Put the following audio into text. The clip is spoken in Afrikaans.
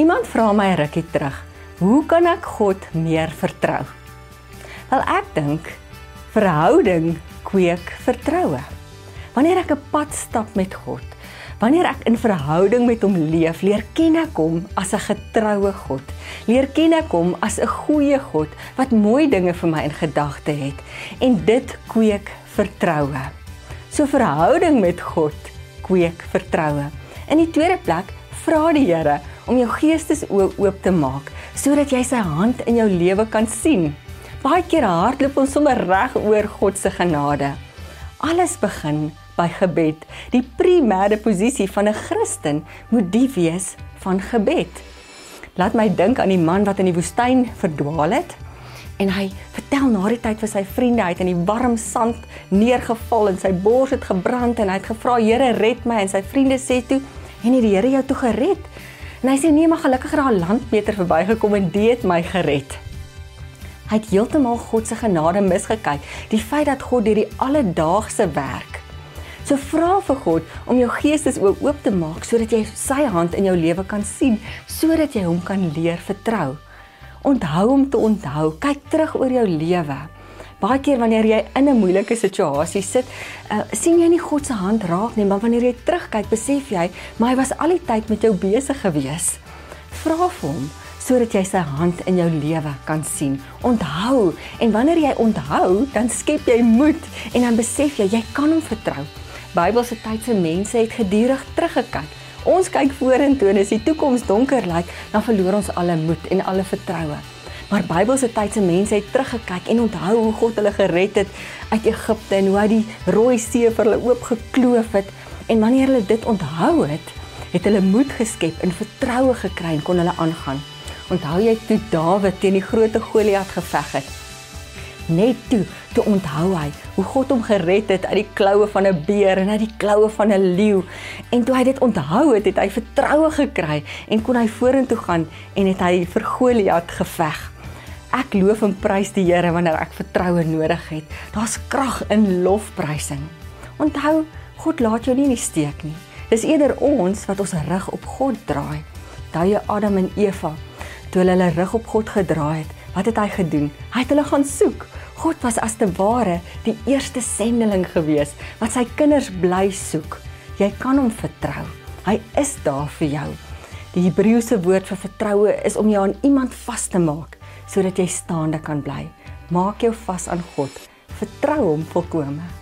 Iemand vra my rukkie terug, "Hoe kan ek God meer vertrou?" Wel ek dink verhouding kweek vertroue. Wanneer ek 'n pad stap met God, wanneer ek in verhouding met hom leef, leer ken ek hom as 'n getroue God. Leer ken ek hom as 'n goeie God wat mooi dinge vir my in gedagte het en dit kweek vertroue. So verhouding met God kweek vertroue. In die tweede plek vra die Here om jou geestesoë oop te maak sodat jy sy hand in jou lewe kan sien. Baie keer hardloop ons sommer reg oor God se genade. Alles begin by gebed. Die primêre posisie van 'n Christen moet die wees van gebed. Laat my dink aan die man wat in die woestyn verdwaal het en hy vertel na die tyd vir sy vriende uit in die warm sand neergeval en sy bors het gebrand en hy het gevra Here red my en sy vriende sê toe en het die Here jou toe gered En hy sê nee, maar gelukkig het daar 'n landmeter verbygekom en dit my gered. Hy het heeltemal God se genade misgekyk, die feit dat God deur die alledaagse werk. So vra vir God om jou geestes oop te maak sodat jy sy hand in jou lewe kan sien, sodat jy hom kan leer vertrou. Onthou om te onthou, kyk terug oor jou lewe. Baie keer wanneer jy in 'n moeilike situasie sit, uh, sien jy nie God se hand raak nie, maar wanneer jy terugkyk, besef jy, maar hy was al die tyd met jou besig gewees. Vra vir hom sodat jy sy hand in jou lewe kan sien. Onthou, en wanneer jy onthou, dan skep jy moed en dan besef jy jy kan hom vertrou. Bybelse tyd se mense het gedurig teruggekyk. Ons kyk vorentoe en as die toekoms donker lyk, dan verloor ons alle moed en alle vertroue. Maar Bybelse tyd se mense het teruggekyk en onthou hoe God hulle gered het uit Egipte en hoe hy die Rooi See vir hulle oopgekloof het. En wanneer hulle dit onthou het, het hulle moed geskep en vertroue gekry en kon hulle aangaan. Onthou jy toe Dawid teen die groot Goliat geveg het? Net toe, toe onthou hy hoe God hom gered het uit die kloue van 'n beer en uit die kloue van 'n leeu. En toe hy dit onthou het, het hy vertroue gekry en kon hy vorentoe gaan en het hy vir Goliat geveg. Ek loof en prys die Here wanneer ek vertroue nodig het. Daar's krag in lofprysing. Onthou, God laat jou nie in die steek nie. Dis eerder ons wat ons rug op God draai. Daai Adam en Eva, toe hulle hulle rug op God gedraai het, wat het hy gedoen? Hy het hulle gaan soek. God was as te ware die eerste sendeling gewees wat sy kinders bly soek. Jy kan hom vertrou. Hy is daar vir jou. Die Hebreëse woord vir vertroue is om jou aan iemand vas te maak sodat jy staande kan bly. Maak jou vas aan God. Vertrou hom volkome.